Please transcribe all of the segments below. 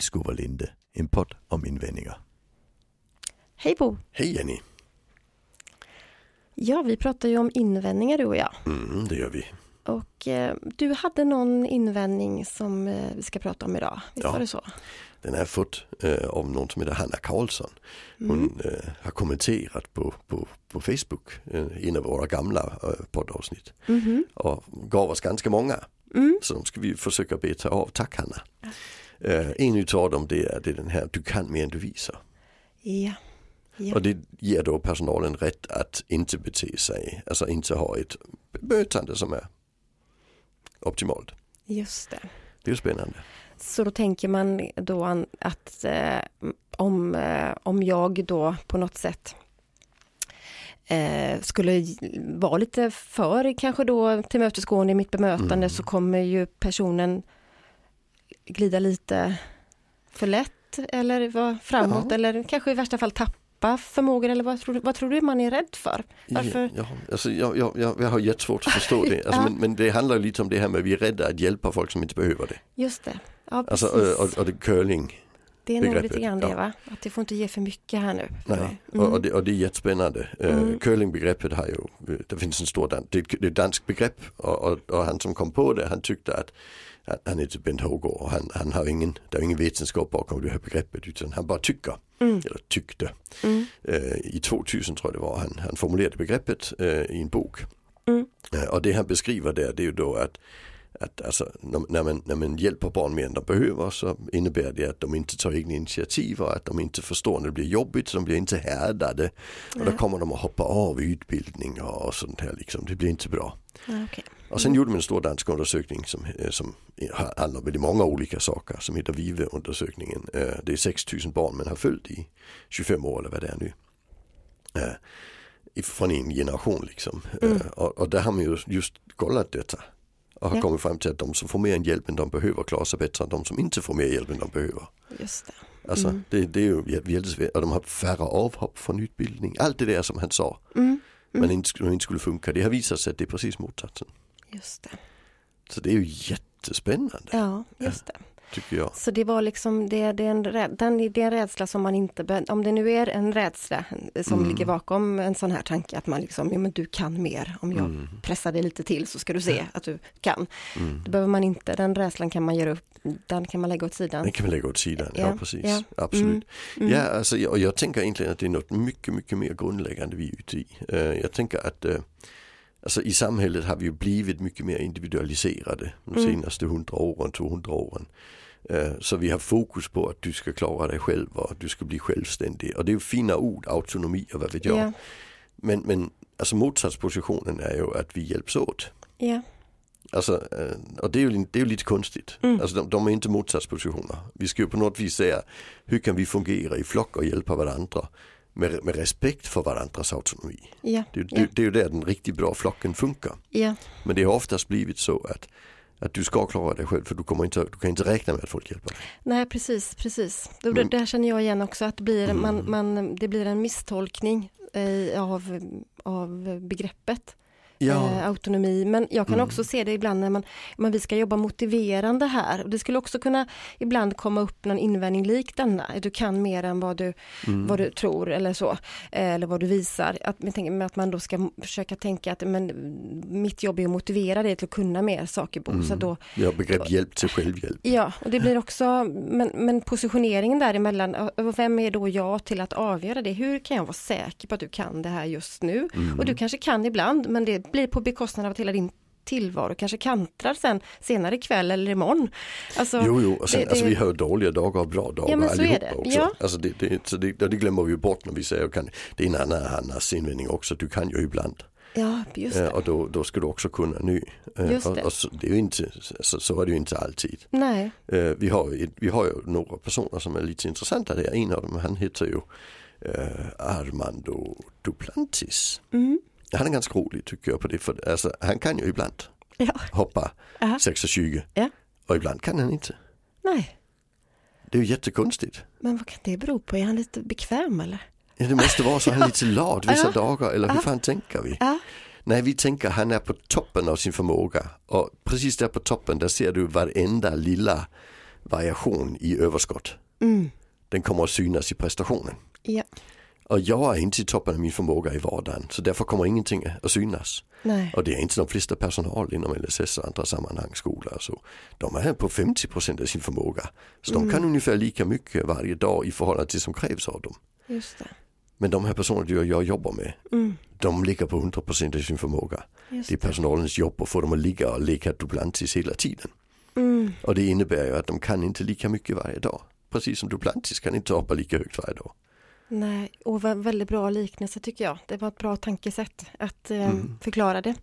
Illskov och Linde, en podd om invändningar. Hej Bo! Hej Jenny! Ja, vi pratar ju om invändningar du och jag. Mm, det gör vi. Och eh, du hade någon invändning som eh, vi ska prata om idag, visst Ja. var det så? Den har jag fått eh, av någon som heter Hanna Karlsson. Hon eh, har kommenterat på, på, på Facebook, eh, en av våra gamla eh, poddavsnitt. Mhm. Och gav oss ganska många. Mm. Så de ska vi försöka beta av. Tack Hanna! Eh, en utav dem det är, det är den här, du kan mer än du visar. Ja. ja. Och det ger då personalen rätt att inte bete sig, alltså inte ha ett bemötande som är optimalt. Just det. Det är spännande. Så då tänker man då att eh, om, eh, om jag då på något sätt eh, skulle vara lite för kanske då tillmötesgående i mitt bemötande Mm. så kommer ju personen glida lite för lätt eller vara framåt Ja. eller kanske i värsta fall tappa förmågan eller vad tror, du- vad tror du man är rädd för? Varför? Ja, alltså, jag, jag, jag, har jättesvårt att förstå det. Alltså, Ja. men, men det handlar lite om det här med att vi är rädda att hjälpa folk som inte behöver det. Just det. Ja, Alltså, och, och det curling. det är nog lite grann det va? Att det får inte ge för mycket här nu. Nej, Mm. och, och, det, och det är jättespännande. Mm. Uh, curlingbegreppet har ju, det finns en stor, dan- det, är ett- det är ett danskt begrepp och, och, och han som kom på det han tyckte att han, heter Bent Hågård och han, han har ingen, det är ingen vetenskap bakom det här begreppet utan han bara tycker, Mm. eller tyckte. Mm. Eh, I 2000 tror jag det var han, han formulerade begreppet eh, i en bok. Mm. Eh, och det han beskriver där det är ju då att, att alltså, när, man, när man hjälper barn mer än de behöver så innebär det att de inte tar egna initiativ och att de inte förstår när det blir jobbigt så de blir inte härdade. Och då kommer de att hoppa av utbildning och sånt här liksom. Det blir inte bra. Okej. Och sen gjorde man en stor dansk undersökning som, eh, som handlar om väldigt många olika saker som heter Vive-undersökningen. Eh, Det är 6000 barn man har följt i 25 år eller vad det är nu. Eh, Från en generation liksom. Mm. Och, och där har man ju just kollat detta. Och har Ja. kommit fram till att de som får mer hjälp än de behöver klarar sig bättre än de som inte får mer hjälp än de behöver. Just det. Alltså Mm. det, det är ju jä- jättesvårt. Och de har färre avhopp från utbildning. Allt det där som han sa. Mm. Men inte, inte skulle funka. Det har visat sig att det är precis motsatsen. Just det. Så det är ju jättespännande Ja, just det. tycker jag. Så det var liksom, det, det, är en, den, det är en rädsla som man inte, om det nu är en rädsla som Mm. ligger bakom en sån här tanke att man liksom, ja men du kan mer, om jag Mm. pressar dig lite till så ska du se att du kan. Mm. Det behöver man inte, den rädslan kan man göra upp, den kan man lägga åt sidan. Den kan man lägga åt sidan, ja, Ja, precis. ja. Absolut. Mm, mm. Ja, alltså, jag, jag tänker egentligen att det är något mycket, mycket mer grundläggande vi är ute i. Eh, jag tänker att eh, alltså, i samhället har vi ju blivit mycket mer individualiserade de Mm. senaste 100 åren, 200 åren. Eh, så vi har fokus på att du ska klara dig själv och du ska bli självständig. Och det är ju fina ord, autonomi och vad vet jag. Ja, Men, men alltså motsatspositionen är ju att vi hjälps åt. ja, Alltså, eh, och det är ju, det är ju lite konstigt. Mm. Alltså, de, de är inte motsatspositioner. Vi ska ju på något vis säga hur kan vi fungera i flock och hjälpa varandra med, med respekt för varandras autonomi. ja, Det, ja, det, det är ju där den riktigt bra flocken funkar. ja, Men det har oftast blivit så att, att du ska klara dig själv för du, kommer inte, du kan inte räkna med att folk hjälper dig. nej precis, precis. Det, Men- där känner jag igen också att det blir, Mm. man, man, det blir en misstolkning eh, av, av begreppet. Eh, autonomi. Men jag kan Mm. också se det ibland när man, men vi ska jobba motiverande här. Och det skulle också kunna ibland komma upp någon invändning lik denna. Du kan mer än vad du, Mm. vad du tror eller så. eh, Eller vad du visar. Att, med att man då ska försöka tänka att men, mitt jobb är att motivera dig till att kunna mer saker Bo. Så Mm. då, Ja, begrepp hjälp till självhjälp. ja, och det blir också, men, men positioneringen däremellan, vem är då jag till att avgöra det? Hur kan jag vara säker på att du kan det här just nu? Mm. Och du kanske kan ibland, men det blir på bekostnad av att hela din tillvaro kanske kantrar sen senare ikväll eller imorgon. Alltså, Jo, jo, sen, det- det- alltså, vi har dåliga dagar och bra dagar Ja, men så är allihopa det. också. Ja. Alltså, det, det, så det, det glömmer vi bort när vi säger kan, det är en annan Hannas invändning också, du kan ju ibland. ja, just Eh, det. och då, då ska du också kunna nu. Eh, Just och, det. och så, det är ju inte, så, så är det ju inte alltid. Nej, Eh, vi, har, ju- vi har ju några personer som är lite intressanta där. En av dem han heter ju eh, Armando Duplantis. mm. Han är ganska rolig tycker jag på det. För, alltså, han kan ju ibland ja, hoppa Aha. 6,20 Ja. och ibland kan han inte. nej. Det är ju jättekonstigt. Men vad kan det bero på? Är han lite bekväm eller? Ja, det måste vara så han är lite lat vissa Ja. dagar eller hur Ja. fan tänker vi? Ja, Nej vi tänker han är på toppen av sin förmåga och precis där på toppen där ser du varenda lilla variation i överskott. Mm. Den kommer att synas i prestationen. Ja. Och jag är inte i toppen av min förmåga i vardagen så därför kommer ingenting att synas. Nej. Och det är inte de flesta personal inom LSS och andra sammanhang, skola och så. De är på 50% av sin förmåga. Så de kan ungefär lika mycket varje dag i förhållande till som krävs av dem. Just det. Men de här personerna jag jobbar med, Mm. de ligger på 100% av sin förmåga. Just Det är personalens jobb att få dem att ligga och leka Duplantis hela tiden. Mm. Och det innebär ju att de kan inte lika mycket varje dag. Precis som Duplantis kan inte hoppa lika högt varje dag. Nej, och vä- väldigt bra liknelse tycker jag. Det var ett bra tankesätt att eh, Mm. förklara det.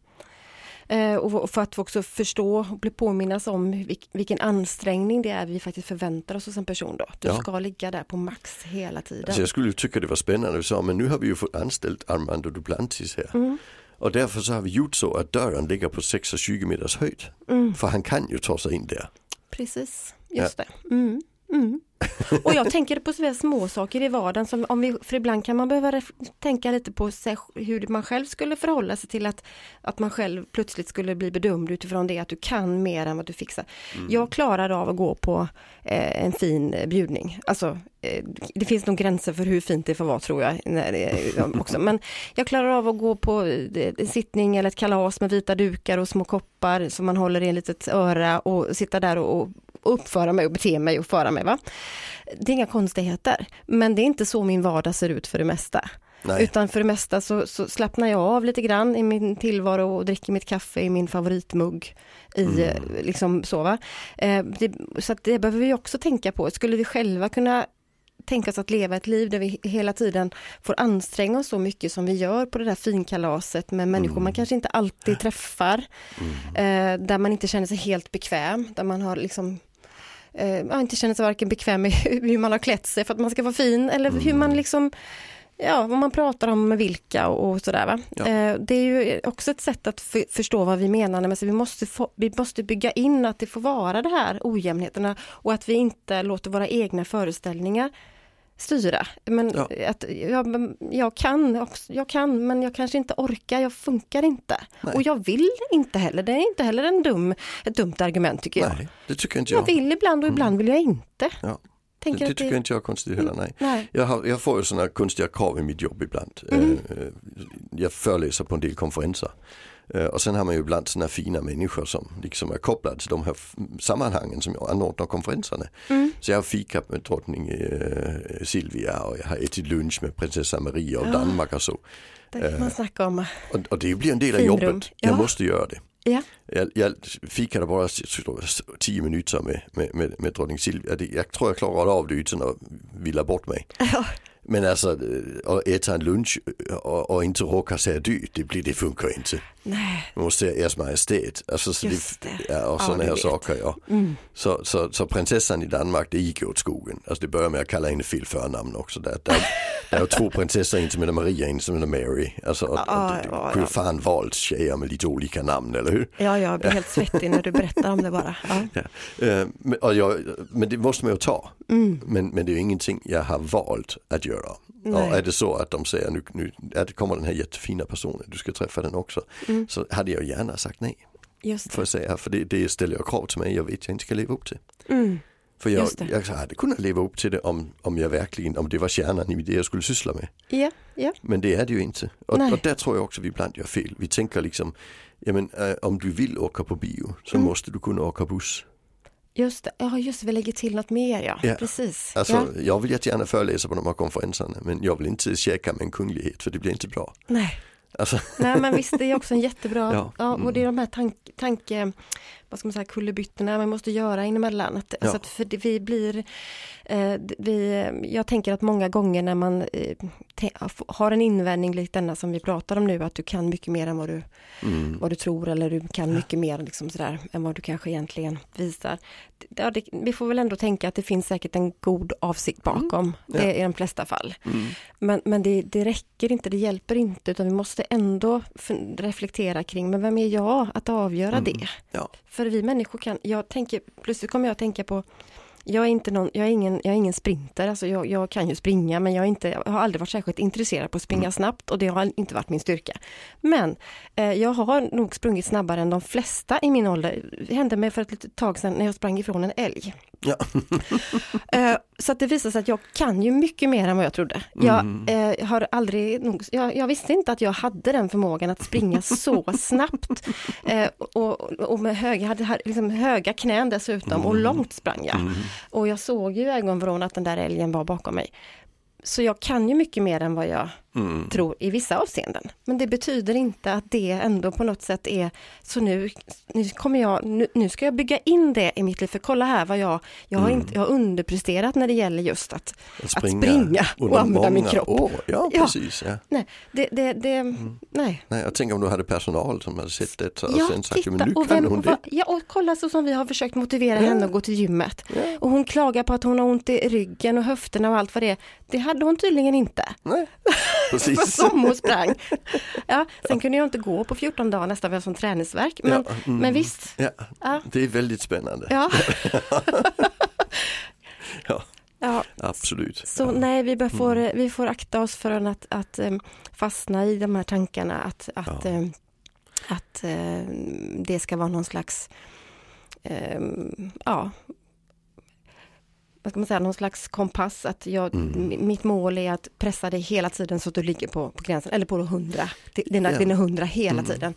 Eh, och för att också förstå och bli påminnas om vilk, vilken ansträngning det är vi faktiskt förväntar oss hos en person då. Du Ja. ska ligga där på max hela tiden. Alltså jag skulle tycka det var spännande, så, men nu har vi ju fått anställt Armando Duplantis här. Mm. Och därför så har vi gjort så att dörren ligger på 6,20 meters höjd. Mm. För han kan ju ta sig in där. Precis, just det. Mm. Mm. Och jag tänker på sådana små saker i vardagen, som om vi, för ibland kan man behöva tänka lite på sig, hur man själv skulle förhålla sig till att, att man själv plötsligt skulle bli bedömd utifrån det att du kan mer än vad du fixar. Jag klarar av att gå på eh, en fin bjudning. Alltså, eh, det finns nog gränser för hur fint det får vara tror jag. När också. Men jag klarar av att gå på eh, en sittning eller ett kalas med vita dukar och små koppar som man håller i en litet öra och sitta där och, och uppföra mig och bete mig och föra mig. Va? Det är inga konstigheter, men det är inte så min vardag ser ut för det mesta. Nej. Utan för det mesta så, så slappnar jag av lite grann i min tillvaro och dricker mitt kaffe i min favoritmugg. I, eh, liksom så? Eh, det, så att det behöver vi också tänka på. Skulle vi själva kunna tänka oss att leva ett liv där vi hela tiden får anstränga oss så mycket som vi gör på det där finkalaset med människor man kanske inte alltid träffar. Eh, där man inte känner sig helt bekväm, där man har liksom eh, inte känner sig varken bekväm med hur man har klätt sig för att man ska vara fin eller hur man liksom Ja, vad man pratar om med vilka och, och sådär. Va? Ja. Eh, det är ju också ett sätt att för, förstå vad vi menar. Men vi, måste få, vi måste bygga in att det får vara det här ojämnheterna och att vi inte låter våra egna föreställningar styra. Men Ja. att jag, jag, kan, jag kan, men jag kanske inte orkar, jag funkar inte. Nej. Och jag vill inte heller, det är inte heller en dum, ett dumt argument tycker jag. Nej, det tycker inte Jag jag. vill ibland och ibland vill jag inte. Ja. Det, det tycker inte jag är konstigt heller, nej. Nej. Jag, har, jag får ju sådana konstiga krav i mitt jobb ibland. Mm. Eh, Jag föreläser på en del konferenser. Eh, Och sen har man ju ibland sådana fina människor som liksom är kopplade till de här sammanhangen som jag anordnar konferenserna. Mm. Så jag har fikat med drottning eh, Silvia och jag har ätit lunch med prinsessa Maria av Ja. Danmark och så. Det kan man snacka om. Och, och det blir en del av Finrum. jobbet. Jag Ja. måste göra det. Ja. Jag, jag fikade bara tio minuter med, med, med, med drottning Silvia. Jag tror jag klarade av det utan att vila bort mig. Ja. Men alltså att äta en lunch och, och inte råka säga dyrt, det, blir, det funkar inte. Nej, Man måste säga ers majestät. Alltså, så Just det, det. Ja, och Ja, sådana du här saker. Ja. Mm. Så, så, så prinsessan i Danmark, det gick åt skogen. Alltså det började med att kalla henne fel förnamn också. Där, där, där är två prinsessor, en som heter Maria och en som heter Mary. Alltså, och, och, Ja, det ja, kunde ja. fan valt tjejer med lite olika namn, eller hur? ja, jag blir helt svettig när du berättar om det bara. Ja. Ja. Eh, men, och jag, men det måste man ju ta. Mm. Men, men det är ingenting jag har valt att göra. Nej. Och är det så att de säger nu, nu att det kommer den här jättefina personen, du ska träffa den också. Mm. Så hade jag gärna sagt nej. Just det. jag säga, för det, det ställer jag krav till mig jag vet jag inte ska leva upp till. Mm. För jag, det. jag hade kunnat leva upp till det om, om jag verkligen, om det var kärnan i det jag skulle syssla med. Ja, ja. Men det är det ju inte. Och, och där tror jag också vi ibland gör fel. Vi tänker liksom, ja men äh, om du vill åka på bio så Mm. måste du kunna åka buss. Just det. Ja, just. Vi lägger till något mer, ja. Ja. Precis. Alltså ja. jag vill jättegärna föreläsa på de här konferenserna men jag vill inte käka med en kunglighet för det blir inte bra. Nej. Alltså, Nej, men visst, det är också en jättebra, Ja. ja, Mm. och det är de här tank, tanke, vad ska man säga, kullerbyttorna man måste göra inemellan. Att, alltså Ja. att för vi blir, eh, vi, jag tänker att många gånger när man eh, te, har en invändning likt denna som vi pratar om nu, att du kan mycket mer än vad du, mm, vad du tror eller du kan mycket mer liksom sådär, än vad du kanske egentligen visar. Ja, det, vi får väl ändå tänka att det finns säkert en god avsikt bakom, Mm. Ja. det i de flesta fall. mm, Men, men det, det räcker inte, det hjälper inte, utan vi måste ändå reflektera kring, men vem är jag att avgöra Mm. det? ja. För vi människor kan, jag tänker, plötsligt kommer jag att tänka på jag är, inte någon, jag är, ingen, jag är ingen sprinter, alltså jag, jag kan ju springa men jag, är inte, jag har aldrig varit särskilt intresserad på att springa mm. snabbt och det har inte varit min styrka. Men eh, jag har nog sprungit snabbare än de flesta i min ålder. Det hände mig för ett litet tag sedan när jag sprang ifrån en älg. Ja. eh, så att det visar sig att jag kan ju mycket mer än vad jag trodde. Jag mm. eh, har aldrig, nog, jag, jag, visste inte att jag hade den förmågan att springa så snabbt. Eh, och, och, med höga, hade liksom höga knän dessutom mm. och långt sprang jag. Mm. Och jag såg ju i ögonvrån att den där älgen var bakom mig. Så jag kan ju mycket mer än vad jag mm. tror i vissa avseenden. Men det betyder inte att det ändå på något sätt är så nu, nu kommer jag, nu, nu ska jag bygga in det i mitt liv. För kolla här vad jag, jag har, mm. inte, jag har underpresterat när det gäller just att, att springa, att springa och använda min kropp. År. Ja, precis. Ja. Nej, det, det, det mm. nej. nej. Jag tänker om du hade personal som hade sett det och ja, sen sagt, titta, men nu och vem, hon det. Ja, och kolla så som vi har försökt motivera henne att gå till gymmet. Och hon klagar på att hon har ont i ryggen och höfterna och allt vad det är. Det hade hon tydligen inte. Nej. Precis. som hon sprang. Ja, sen kunde jag inte gå på 14 dagar nästan för som träningsverk. Men, ja, mm, men visst. Ja, ja. Det är väldigt spännande. Ja. ja. Ja, absolut. Så ja. nej, vi, får, mm. vi får akta oss för att, att um, fastna i de här tankarna att, att, ja. um, att um, det ska vara någon slags ja, vad ska man säga, någon slags kompass. Att jag, mm. Mitt mål är att pressa dig hela tiden så att du ligger på, på gränsen, eller på 100. Dina, ja. dina 100 hela mm. tiden.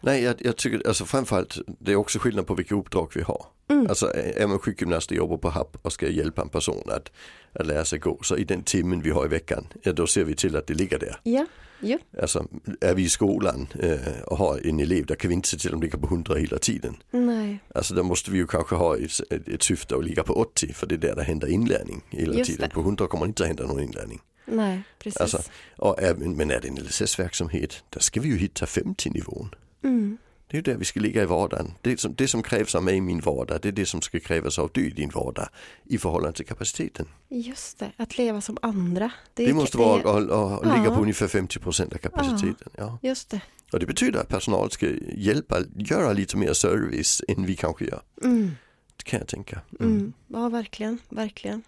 Nej, jag, jag, tycker alltså framförallt det är också skillnad på vilka uppdrag vi har. Mm. Alltså är man sjukgymnast och jobbar på HAP och ska hjälpa en person att, att lära sig gå, så i den timmen vi har i veckan, ja, då ser vi till att det ligger där. Ja. Ja. Alltså är vi i skolan eh, och har en elev, där kan vi inte se till att de ligger på 100 hela tiden. Nej. Alltså då måste vi ju kanske ha ett, ett, ett syfte att ligga på 80 för det är där det händer inlärning hela Just tiden. Det. På 100 kommer det inte att hända någon inlärning. Nej, precis. Alltså, och men är det en LSS-verksamhet, där ska vi ju hitta 50 nivån. Mm. Det är ju där vi ska ligga i vardagen. Det som, det som krävs av mig i min vardag, det är det som ska krävas av dig i din vardag i förhållande till kapaciteten. Just det, att leva som andra. Det, det måste vara att ligga ja. på ungefär 50 procent av kapaciteten. Ja. Just det. Och det betyder att personal ska hjälpa, göra lite mer service än vi kanske gör. Mm. Det kan jag tänka. Mm. Mm. Ja, verkligen, verkligen.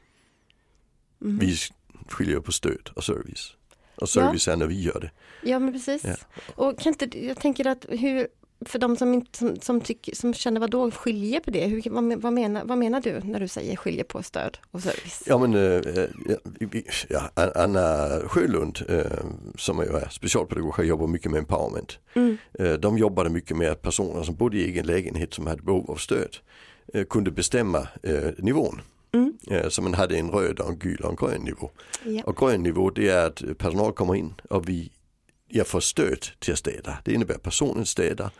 Mm. Vi skiljer på stöd och service. Och service ja. är när vi gör det. Ja men precis. Ja. Och kan inte, jag tänker att hur, för de som, inte, som, som, tycker, som känner vad då skiljer på det, Hur, vad, vad, menar, vad menar du när du säger skiljer på stöd och service? Ja men äh, ja, Anna Sjölund äh, som är specialpedagog har jobbat mycket med empowerment. Mm. Äh, de jobbade mycket med att personer som bodde i egen lägenhet som hade behov av stöd kunde bestämma nivån. Mm. Så man hade en röd och en gul och en grön nivå. Ja. Och grön nivå det är att personal kommer in och vi jag får stöd till att städa. Det innebär att personen städar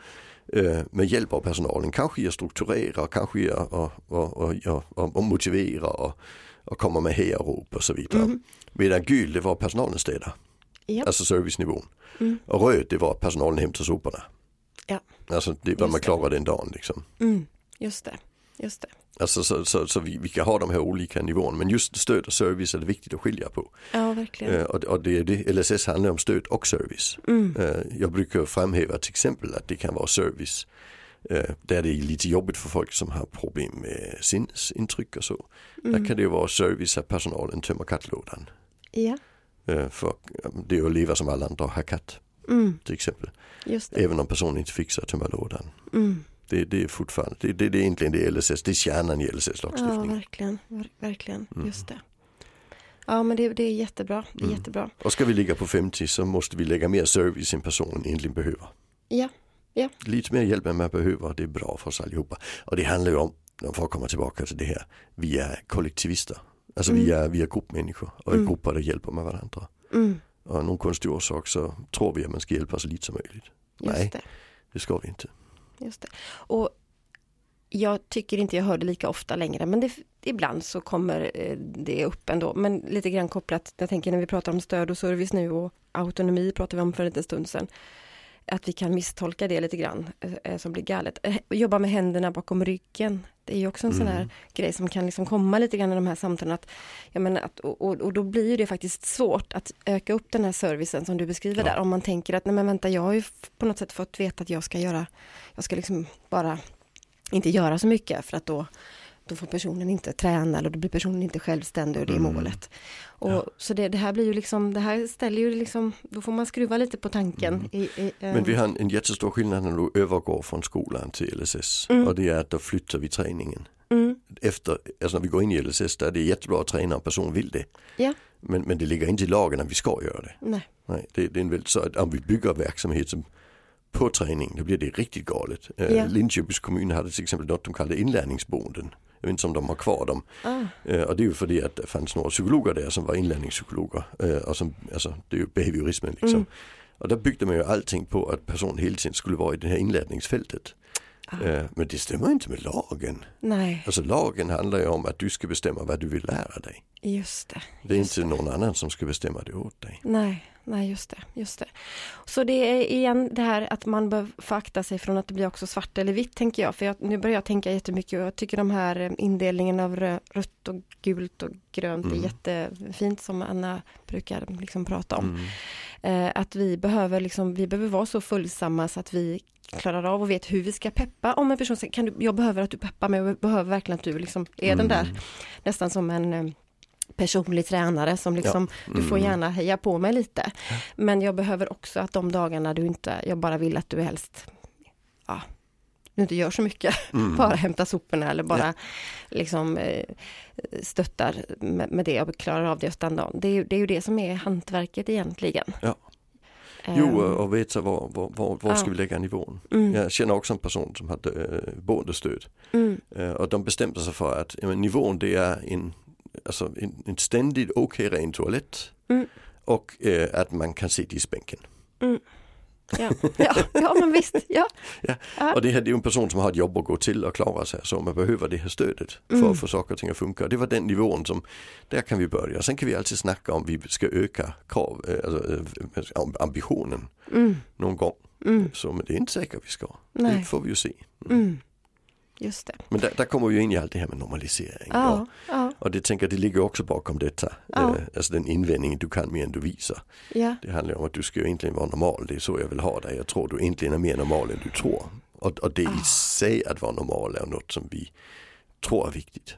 eh, med hjälp av personalen. Kanske jag strukturerar, kanske jag och, och, och, och, och motiverar och, och kommer med hejarop och så vidare. Mm. Medan gul det var personalen städar. Yep. Alltså servicenivån. Mm. Och röd det var personalen hämtar soporna. Ja. Alltså det vad man klarar den dagen liksom. Mm. Just det, just det. Alltså så, så, så vi, vi, kan ha de här olika nivåerna men just stöd och service är det viktigt att skilja på. Ja, verkligen. Eh, och, och det, det, LSS handlar om stöd och service. Mm. Eh, jag brukar framhäva till exempel att det kan vara service eh, där det är lite jobbigt för folk som har problem med sinnesintryck och så. Mm. Där kan det vara service att personalen tömmer kattlådan. Ja. Eh, för det är att leva som alla andra och ha katt. Mm. Till exempel. Även om personen inte fixar att tömma lådan. Mm. Det, det är fortfarande, det, det, det, är egentligen det LSS, det är kärnan i LSS-lagstiftningen. Ja, verkligen, verkligen, mm. just det. Ja men det, det är jättebra, det är mm. jättebra. Och ska vi ligga på 50 så måste vi lägga mer service än personen egentligen behöver. Ja, ja. Lite mer hjälp än man behöver, det är bra för oss allihopa. Och det handlar ju om, för att komma tillbaka till det här, vi är kollektivister. Alltså mm. vi, är, vi är gruppmänniskor och i mm. grupper där hjälper man varandra. Mm. Och någon konstig orsak så tror vi att man ska hjälpa så lite som möjligt. Just Nej, det. det ska vi inte. Just det. Och jag tycker inte jag hör det lika ofta längre men det, ibland så kommer eh, det upp ändå. Men lite grann kopplat, jag tänker när vi pratar om stöd och service nu och autonomi pratade vi om för en liten stund sedan. Att vi kan misstolka det lite grann eh, eh, som blir galet. Jobba med händerna bakom ryggen. Det är ju också en mm. sån här mm. grej som kan liksom komma lite grann i de här samtalen. Att, jag menar, att, och, och då blir det faktiskt svårt att öka upp den här servicen som du beskriver ja. där. Om man tänker att nej men vänta jag har ju på något sätt fått veta att jag ska göra, jag ska liksom bara inte göra så mycket för att då då får personen inte träna eller då blir personen inte självständig och det är Mm. målet. Och, Ja. Så det, det här blir ju liksom, det här ställer ju liksom, då får man skruva lite på tanken. I, i, eh, Mm. Men vi har en, en jättestor skillnad när du övergår från skolan till LSS. Mm. Och det är att då flyttar vi träningen. mm, Efter, alltså när vi går in i LSS där är det jättebra att träna om personen vill det. Ja. Men, men det ligger inte i lagen att vi ska göra det. nej, Nej, det, det är en väldigt, så att om vi bygger verksamhet som på träning, då blir det riktigt galet. Eh, Ja. Linköpings kommun hade till exempel något de kallade inlärningsboenden. Jag vet inte om de har kvar dem. ah, och det är ju för att det fanns några psykologer där som var inlärningspsykologer. Och som, alltså, det är ju behaviorismen liksom. Mm. Och där byggde man ju allting på att personen hela tiden skulle vara i det här inlärningsfältet. ah, men det stämmer inte med lagen. nej, Alltså lagen handlar ju om att du ska bestämma vad du vill lära dig. just det. Det är Just inte någon annan som ska bestämma det åt dig. Nej, nej just det, just det. Så det är igen det här att man bör få akta sig från att det blir också svart eller vitt tänker jag. För jag, nu börjar jag tänka jättemycket och jag tycker de här eh, indelningen av rö, rött och gult och grönt Mm. är jättefint som Anna brukar liksom prata om. Mm. Eh, att vi behöver liksom, vi behöver vara så följsamma så att vi klarar av och vet hur vi ska peppa. Om en person säger, kan du, jag behöver att du peppar mig, jag behöver verkligen att du liksom är den där Mm. nästan som en eh, personlig tränare som liksom, du får Mm. gärna heja på mig lite. Men jag behöver också att de dagarna du inte, jag bara vill att du helst, ja, du inte gör så mycket, Mm. bara hämta soporna eller bara liksom eh, stöttar med, med det och klarar av det just den dagen. Det är, ju- det är ju det som är hantverket egentligen. Ja. Ehm, Jo, och veta var, var, var, var ska Ja. vi lägga nivån. mm, Jag känner också en person som hade äh, boendestöd. mm, Eh, och de bestämde sig för att ja, nivån det är en, alltså en, en ständigt okej ren toalett. Mm. Och eh, att man kan sitta i spänken. ja, ja, ja, men visst, ja. Ja. Och det här det är en person som har ett jobb att gå till och klara sig. Så man behöver det här stödet för Mm. att få saker och ting att funka. Det var den nivån som, där kan vi börja. Sen kan vi alltid snacka om vi ska öka krav, alltså, ambitionen Mm, någon gång. mm, Så men det är inte säkert vi ska. Det nej, får vi ju se. Just det. Men där, där kommer vi in i allt det här med normalisering. Ja, ja, Och det tänker det ligger också bakom detta. Ja. Eh, alltså den invändningen, du kan mer än du visar. ja, Det handlar om att du ska egentligen vara normal, det är så jag vill ha dig. Jag tror du egentligen är mer normal än du tror. Och, och det i Ah. sig att vara normal är något som vi tror är viktigt.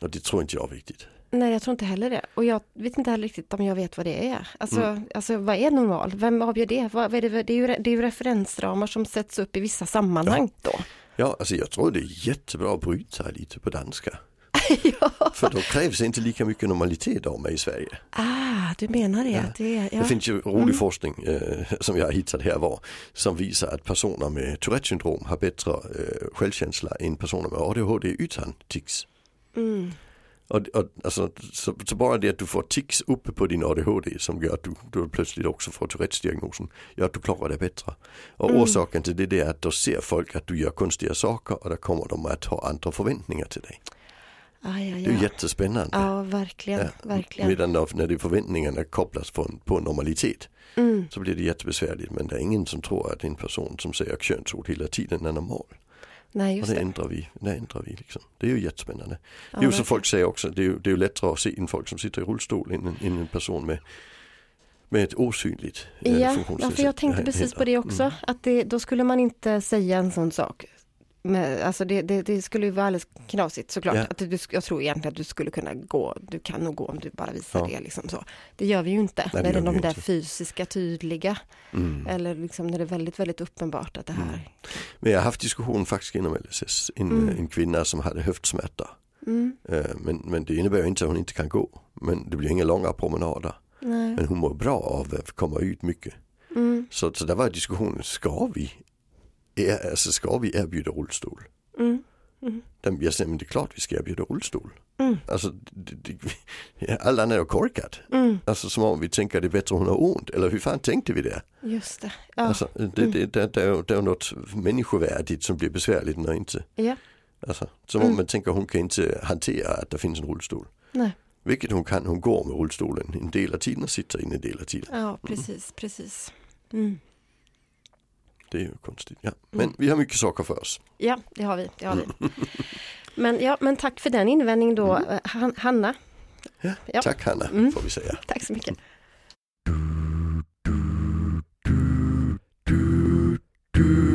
Och det tror inte jag är viktigt. Nej, jag tror inte heller det. Och jag vet inte heller riktigt om jag vet vad det är. Alltså, Mm. alltså vad är normal? Vem avgör det? Vad, vad är det? Det, är ju, det är ju referensramar som sätts upp i vissa sammanhang då. Ja, alltså jag tror det är jättebra att bryta lite på danska. ja. För då krävs inte lika mycket normalitet av mig i Sverige. Ah, du menar det? Ja. det ja. Det finns ju rolig Mm. forskning eh, som jag har hittat här var som visar att personer med Tourettes syndrom har bättre eh, självkänsla än personer med ADHD utan tics. Mm. Och, och, alltså, så, så bara det att du får tics uppe på din ADHD som gör att du, du plötsligt också får Tourettes-diagnosen gör att du klarar det bättre. Och Mm. orsaken till det är att då ser folk att du gör konstiga saker och då kommer de att ha andra förväntningar till dig. Aj, aj, Det är jättespännande. Ja, verkligen, Ja, verkligen. Medan då, när det förväntningarna kopplas på, på normalitet Mm. så blir det jättebesvärligt. Men det är ingen som tror att en person som säger könsord hela tiden är normal. Nej, Och det det. ändrar vi. Det ändrar vi liksom. Det är ju jättespännande. Ja, det är ju som folk säger också, det är ju, det är ju lättare att se en folk som sitter i rullstol än en, en person med, med ett osynligt eh, Ja, ja, funktionsnedsättning. för jag tänkte Ja, precis på det också. Mm. Att det, då skulle man inte säga en sån sak. Men, alltså det, det, det skulle ju vara alldeles knasigt såklart. Ja. Att du, jag tror egentligen att du skulle kunna gå, du kan nog gå om du bara visar Ja. det. Liksom så. Det gör vi ju inte. Nej, när det är de där inte. fysiska, tydliga. Mm. Eller liksom när det är väldigt, väldigt uppenbart att det här. Mm. Men jag har haft diskussion faktiskt inom LSS. En, Mm. en kvinna som hade höftsmärta. Mm, Eh, Men, men det innebär inte att hon inte kan gå. Men det blir inga långa promenader. nej. Men hon mår bra av att komma ut mycket. Mm, Så, så där var diskussionen, ska vi, er, alltså ska vi erbjuda rullstol? mm, mm, jag säger, men det är klart vi ska erbjuda rullstol. Mm. Alltså, det, det, alla andra är ju korkat. mm, Alltså som om vi tänker det är bättre hon har ont. Eller hur fan tänkte vi det? just det. Ja, Alltså, det, det, det, det, är, det är något människovärdigt som blir besvärligt när inte, ja. alltså, som om Mm. man tänker hon kan inte hantera att det finns en rullstol. Nej. Vilket hon kan, hon går med rullstolen en del av tiden och sitter in en del av tiden. ja, precis, precis det är ju konstigt. Ja. Men mm. vi har mycket saker för oss. Ja, det har vi. Det har vi. Mm. men, ja, men tack för den invändningen då, mm. Eh, Hanna. Ja, ja. Tack Hanna, mm. får vi säga. Tack så mycket. Du, du, du,